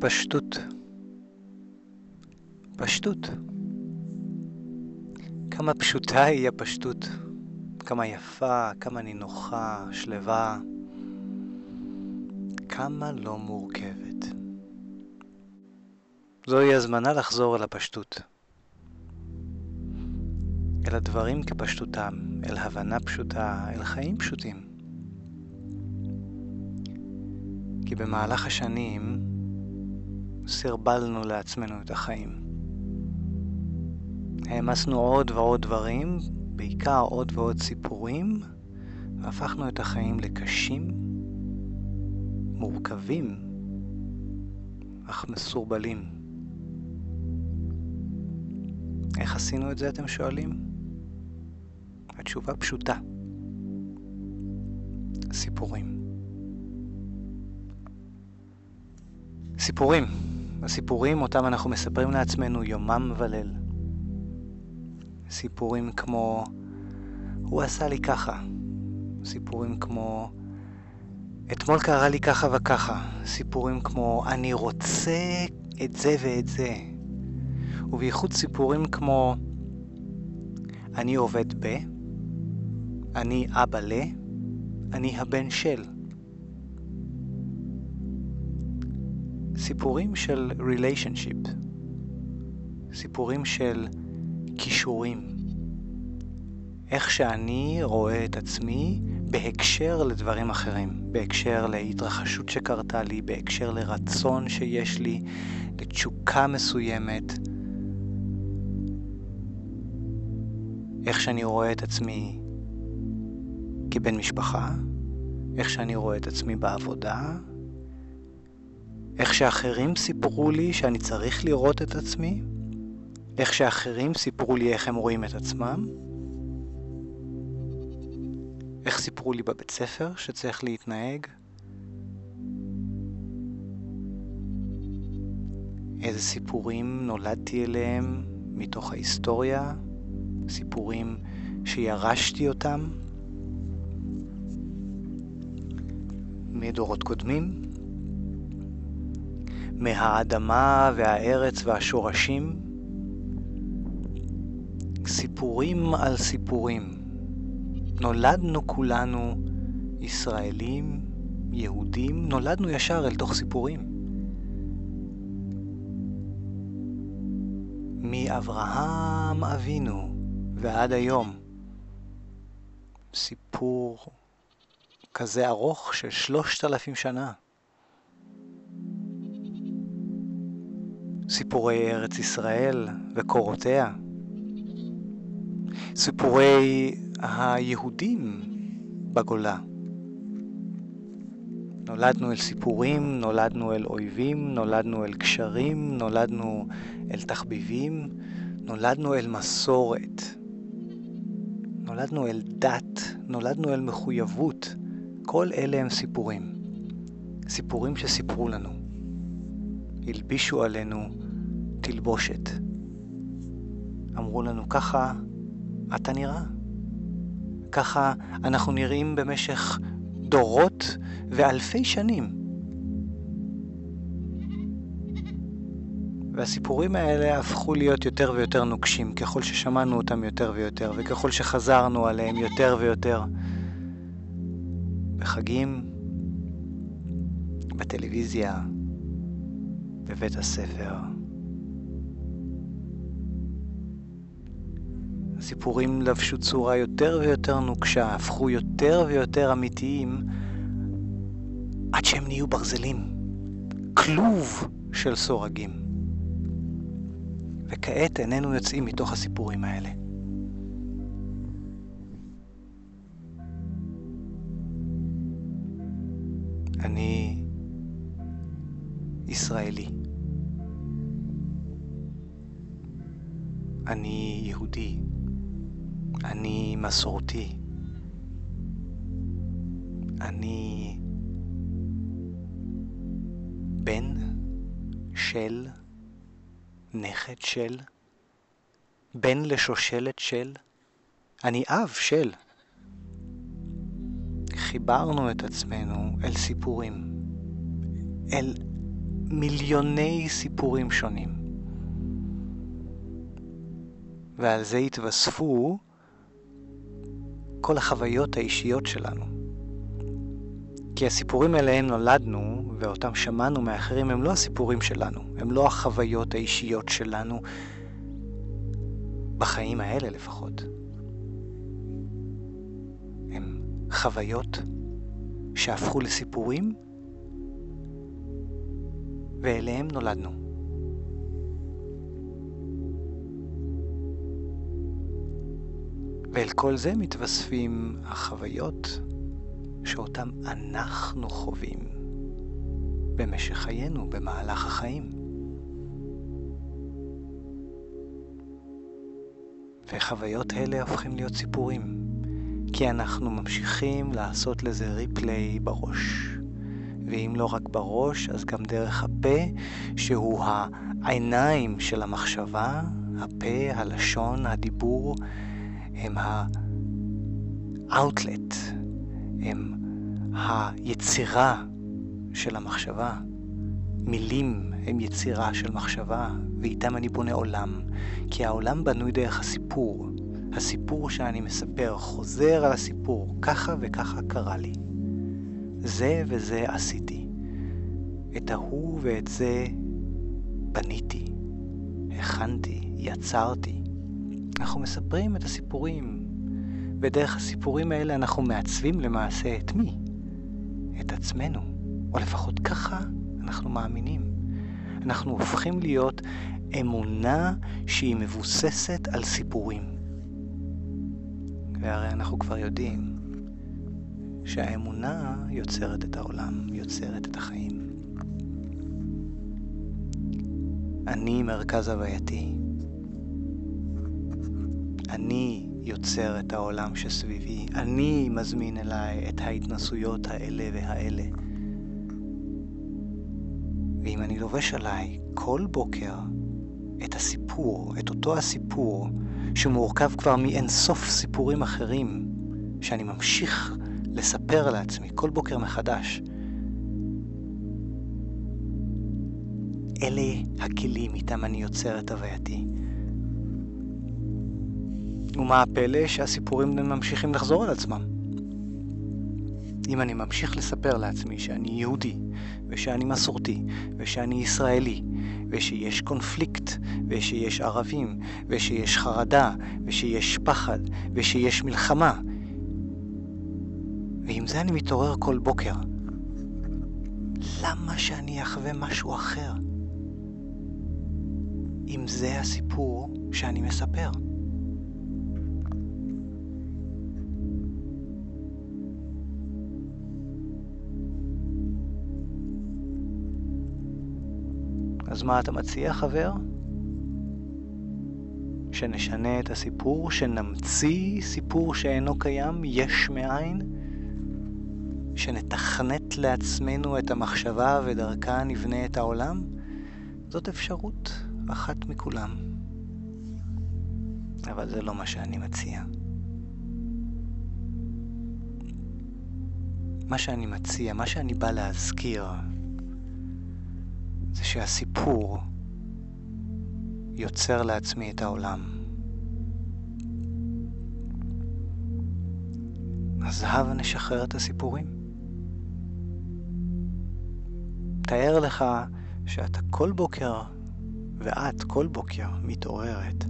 פשטות. פשטות. כמה פשוטה היא הפשטות. כמה יפה, כמה נינוחה, שלווה. כמה לא מורכבת. זוהי הזמנה לחזור אל הפשטות. אל הדברים כפשטותם, אל הבנה פשוטה, אל חיים פשוטים. כי במהלך השנים סרבלנו לעצמנו את החיים. העמסנו עוד ועוד דברים, בעיקר עוד ועוד סיפורים, והפכנו את החיים לקשים, מורכבים, אך מסורבלים. איך עשינו את זה, אתם שואלים? התשובה פשוטה. סיפורים. סיפורים. הסיפורים אותם אנחנו מספרים לעצמנו יומם וליל. סיפורים כמו הוא עשה לי ככה. סיפורים כמו אתמול קרה לי ככה וככה. סיפורים כמו אני רוצה את זה ואת זה. ובייחוד סיפורים כמו אני עובד ב, אני אבא ל, אני הבן של. סיפורים של ריליישנשיפ, סיפורים של כישורים. איך שאני רואה את עצמי בהקשר לדברים אחרים, בהקשר להתרחשות שקרתה לי, בהקשר לרצון שיש לי, לתשוקה מסוימת. איך שאני רואה את עצמי כבן משפחה, איך שאני רואה את עצמי בעבודה, איך שאחרים סיפרו לי שאני צריך לראות את עצמי, איך שאחרים סיפרו לי איך הם רואים את עצמם, איך סיפרו לי בבית ספר שצריך להתנהג, איזה סיפורים נולדתי אליהם מתוך ההיסטוריה, סיפורים שירשתי אותם? מדורות קודמים, מהאדמה והארץ והשורשים, סיפורים על סיפורים. נולדנו כולנו ישראלים, יהודים, נולדנו ישר אל תוך סיפורים. מאברהם אבינו ועד היום. סיפור כזה ארוך של שלושת אלפים שנה. סיפורי ארץ ישראל וקורותיה. סיפורי היהודים בגולה. נולדנו אל סיפורים, נולדנו אל אויבים, נולדנו אל קשרים, נולדנו אל תחביבים, נולדנו אל מסורת. נולדנו אל דת, נולדנו אל מחויבות. כל אלה הם סיפורים. סיפורים שסיפרו לנו. הלבישו עלינו תלבושת. אמרו לנו, ככה אתה נראה. ככה אנחנו נראים במשך דורות ואלפי שנים. והסיפורים האלה הפכו להיות יותר ויותר נוקשים ככל ששמענו אותם יותר ויותר וככל שחזרנו עליהם יותר ויותר. בחגים, בטלוויזיה, בבית הספר. הסיפורים לבשו צורה יותר ויותר נוקשה, הפכו יותר ויותר אמיתיים, עד שהם נהיו ברזלים. כלוב של סורגים. וכעת איננו יוצאים מתוך הסיפורים האלה. אני ישראלי. אני יהודי. אני מסורתי. אני בן של, נכד של, בן לשושלת של, אני אב של. חיברנו את עצמנו אל סיפורים, אל מיליוני סיפורים שונים. ועל זה התווספו כל החוויות האישיות שלנו. כי הסיפורים אליהם נולדנו ואותם שמענו מאחרים הם לא הסיפורים שלנו, הם לא החוויות האישיות שלנו, בחיים האלה לפחות. הם חוויות שהפכו לסיפורים ואליהם נולדנו. ואל כל זה מתווספים החוויות שאותם אנחנו חווים במשך חיינו, במהלך החיים. וחוויות אלה הופכים להיות סיפורים, כי אנחנו ממשיכים לעשות לזה ריפליי בראש. ואם לא רק בראש, אז גם דרך הפה, שהוא העיניים של המחשבה, הפה, הלשון, הדיבור, הם ה-outlet, הם היצירה של המחשבה. מילים הם יצירה של מחשבה, ואיתם אני בונה עולם, כי העולם בנוי דרך הסיפור. הסיפור שאני מספר חוזר על הסיפור, ככה וככה קרה לי. זה וזה עשיתי. את ההוא ואת זה בניתי, הכנתי, יצרתי. אנחנו מספרים את הסיפורים, ודרך הסיפורים האלה אנחנו מעצבים למעשה את מי? את עצמנו, או לפחות ככה אנחנו מאמינים. אנחנו הופכים להיות אמונה שהיא מבוססת על סיפורים. והרי אנחנו כבר יודעים שהאמונה יוצרת את העולם, יוצרת את החיים. אני מרכז הווייתי. אני יוצר את העולם שסביבי. אני מזמין אליי את ההתנסויות האלה והאלה. ואם אני לובש עליי כל בוקר את הסיפור, את אותו הסיפור, שמורכב כבר מאין סוף סיפורים אחרים, שאני ממשיך לספר לעצמי כל בוקר מחדש, אלה הכלים איתם אני יוצר את הווייתי. ומה הפלא שהסיפורים ממשיכים לחזור על עצמם? אם אני ממשיך לספר לעצמי שאני יהודי, ושאני מסורתי, ושאני ישראלי, ושיש קונפליקט, ושיש ערבים, ושיש חרדה, ושיש פחד, ושיש מלחמה, ועם זה אני מתעורר כל בוקר, למה שאני אחווה משהו אחר? אם זה הסיפור שאני מספר. אז מה אתה מציע, חבר? שנשנה את הסיפור, שנמציא סיפור שאינו קיים, יש מאין? שנתכנת לעצמנו את המחשבה ודרכה נבנה את העולם? זאת אפשרות. אחת מכולם. אבל זה לא מה שאני מציע. מה שאני מציע, מה שאני בא להזכיר, זה שהסיפור יוצר לעצמי את העולם. אז הבה נשחרר את הסיפורים. תאר לך שאתה כל בוקר ואת כל בוקר מתעוררת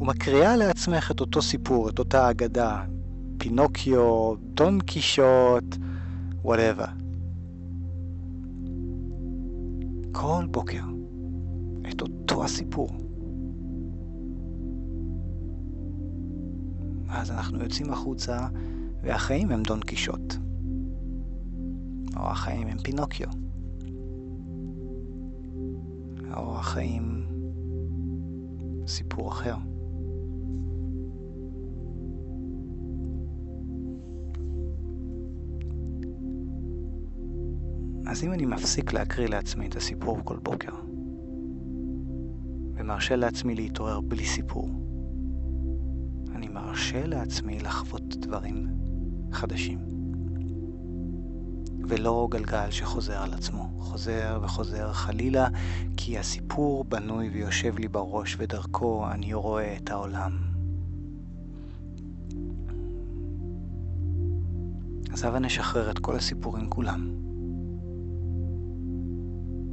ומקריאה לעצמך את אותו סיפור, את אותה אגדה, פינוקיו, דון קישוט, וואטאבר. כל בוקר את אותו הסיפור. אז אנחנו יוצאים החוצה והחיים הם דון קישוט. או החיים הם פינוקיו. או החיים סיפור אחר. אז אם אני מפסיק להקריא לעצמי את הסיפור כל בוקר, ומרשה לעצמי להתעורר בלי סיפור, אני מרשה לעצמי לחוות דברים חדשים. ולא גלגל שחוזר על עצמו, חוזר וחוזר חלילה, כי הסיפור בנוי ויושב לי בראש ודרכו אני רואה את העולם. אז הבה נשחרר את כל הסיפורים כולם.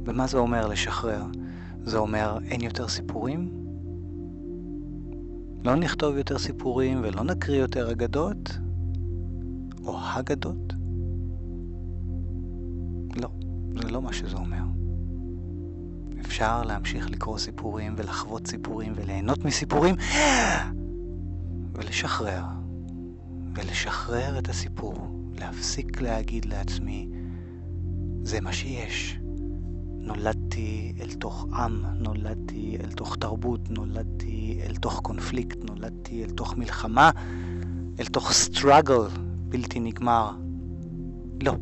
ומה זה אומר לשחרר? זה אומר אין יותר סיפורים? לא נכתוב יותר סיפורים ולא נקריא יותר אגדות? או הגדות? לא, זה לא מה שזה אומר. אפשר להמשיך לקרוא סיפורים ולחוות סיפורים וליהנות מסיפורים ולשחרר. ולשחרר את הסיפור. להפסיק להגיד לעצמי, זה מה שיש. נולדתי אל תוך עם, נולדתי אל תוך תרבות, נולדתי אל תוך קונפליקט, נולדתי אל תוך מלחמה, אל תוך סטראגל בלתי נגמר. לא,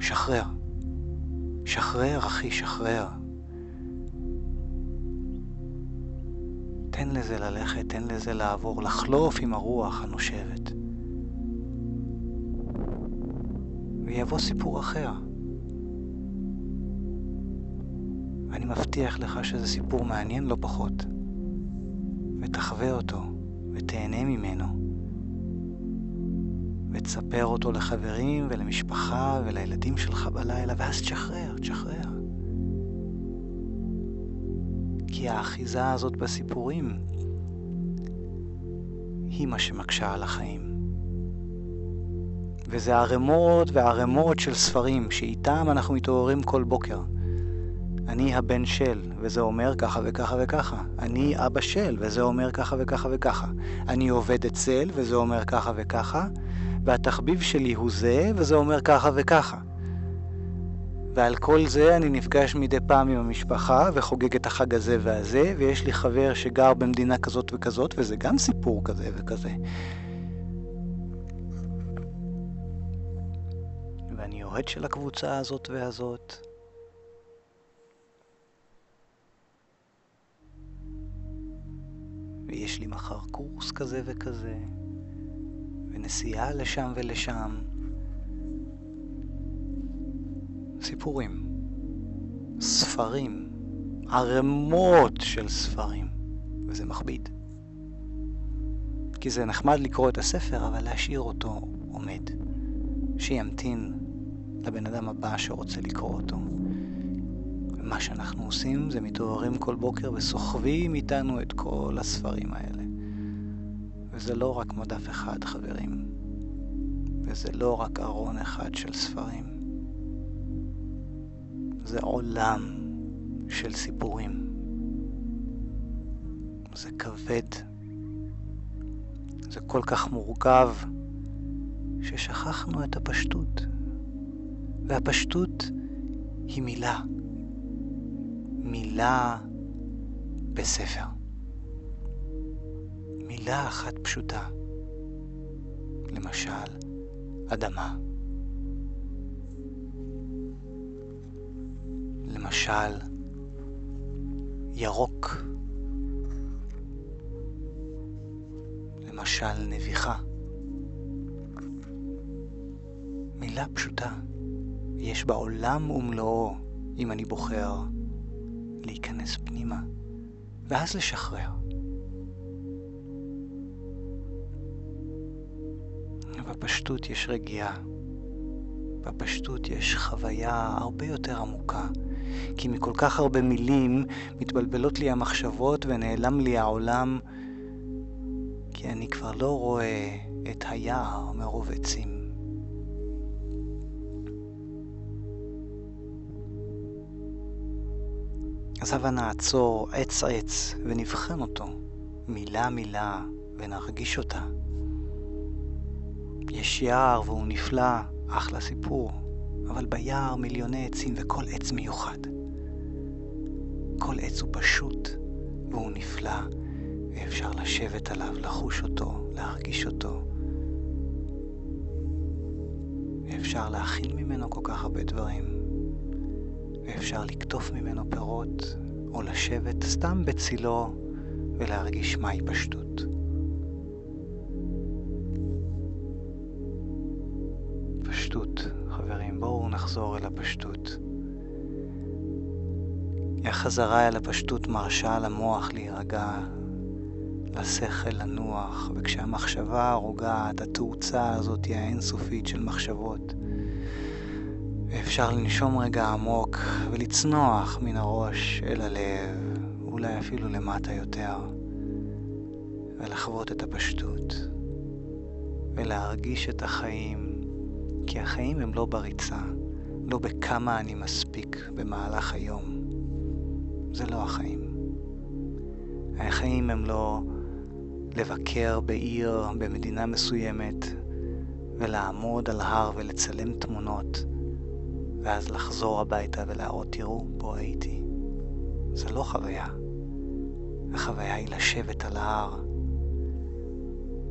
שחרר. שחרר, אחי, שחרר. תן לזה ללכת, תן לזה לעבור, לחלוף עם הרוח הנושבת. ויבוא סיפור אחר. אני מבטיח לך שזה סיפור מעניין לא פחות. ותחווה אותו, ותהנה ממנו. ותספר אותו לחברים ולמשפחה ולילדים שלך בלילה, ואז תשחרר, תשחרר. כי האחיזה הזאת בסיפורים היא מה שמקשה על החיים. וזה ערימות וערימות של ספרים שאיתם אנחנו מתעוררים כל בוקר. אני הבן של, וזה אומר ככה וככה וככה. אני אבא של, וזה אומר ככה וככה וככה. אני עובד אצל, וזה אומר ככה וככה. והתחביב שלי הוא זה, וזה אומר ככה וככה. ועל כל זה אני נפגש מדי פעם עם המשפחה וחוגג את החג הזה והזה, ויש לי חבר שגר במדינה כזאת וכזאת, וזה גם סיפור כזה וכזה. ואני אוהד של הקבוצה הזאת והזאת. ויש לי מחר קורס כזה וכזה, ונסיעה לשם ולשם. סיפורים, ספרים, ערימות של ספרים, וזה מכביד. כי זה נחמד לקרוא את הספר, אבל להשאיר אותו עומד. שימתין לבן אדם הבא שרוצה לקרוא אותו. ומה שאנחנו עושים זה מתעוררים כל בוקר וסוחבים איתנו את כל הספרים האלה. וזה לא רק מדף אחד, חברים. וזה לא רק ארון אחד של ספרים. זה עולם של סיפורים. זה כבד. זה כל כך מורכב, ששכחנו את הפשטות. והפשטות היא מילה. מילה בספר. מילה אחת פשוטה. למשל, אדמה. למשל, ירוק. למשל, נביחה. מילה פשוטה. יש בה עולם ומלואו אם אני בוחר להיכנס פנימה, ואז לשחרר. בפשטות יש רגיעה. בפשטות יש חוויה הרבה יותר עמוקה. כי מכל כך הרבה מילים מתבלבלות לי המחשבות ונעלם לי העולם, כי אני כבר לא רואה את היער מרוב עצים. אז הבה נעצור עץ עץ ונבחן אותו, מילה מילה, ונרגיש אותה. יש יער והוא נפלא, אחלה סיפור, אבל ביער מיליוני עצים וכל עץ מיוחד. כל עץ הוא פשוט והוא נפלא, ואפשר לשבת עליו, לחוש אותו, להרגיש אותו. ואפשר להכין ממנו כל כך הרבה דברים. ואפשר לקטוף ממנו פירות, או לשבת סתם בצילו ולהרגיש מהי פשטות. פשטות, חברים, בואו נחזור אל הפשטות. החזרה אל הפשטות מרשה למוח להירגע, לשכל לנוח, וכשהמחשבה רוגעת, התאוצה הזאת האינסופית של מחשבות. ואפשר לנשום רגע עמוק ולצנוח מן הראש אל הלב, אולי אפילו למטה יותר, ולחוות את הפשטות, ולהרגיש את החיים, כי החיים הם לא בריצה, לא בכמה אני מספיק במהלך היום. זה לא החיים. החיים הם לא לבקר בעיר, במדינה מסוימת, ולעמוד על הר ולצלם תמונות, ואז לחזור הביתה ולהראות, תראו, פה הייתי. זה לא חוויה. החוויה היא לשבת על ההר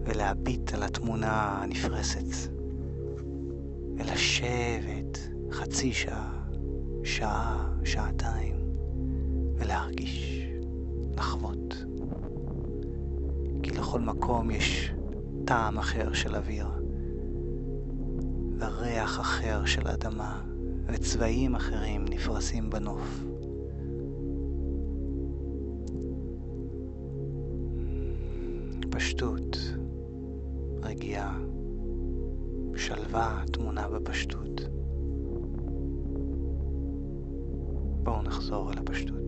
ולהביט על התמונה הנפרסת, ולשבת חצי שעה, שעה, שעתיים, ולהרגיש, לחוות. כי לכל מקום יש טעם אחר של אוויר, וריח אחר של אדמה, וצבעים אחרים נפרסים בנוף. פשטות, רגיעה, שלווה טמונה בפשטות. בואו נחזור אל הפשטות.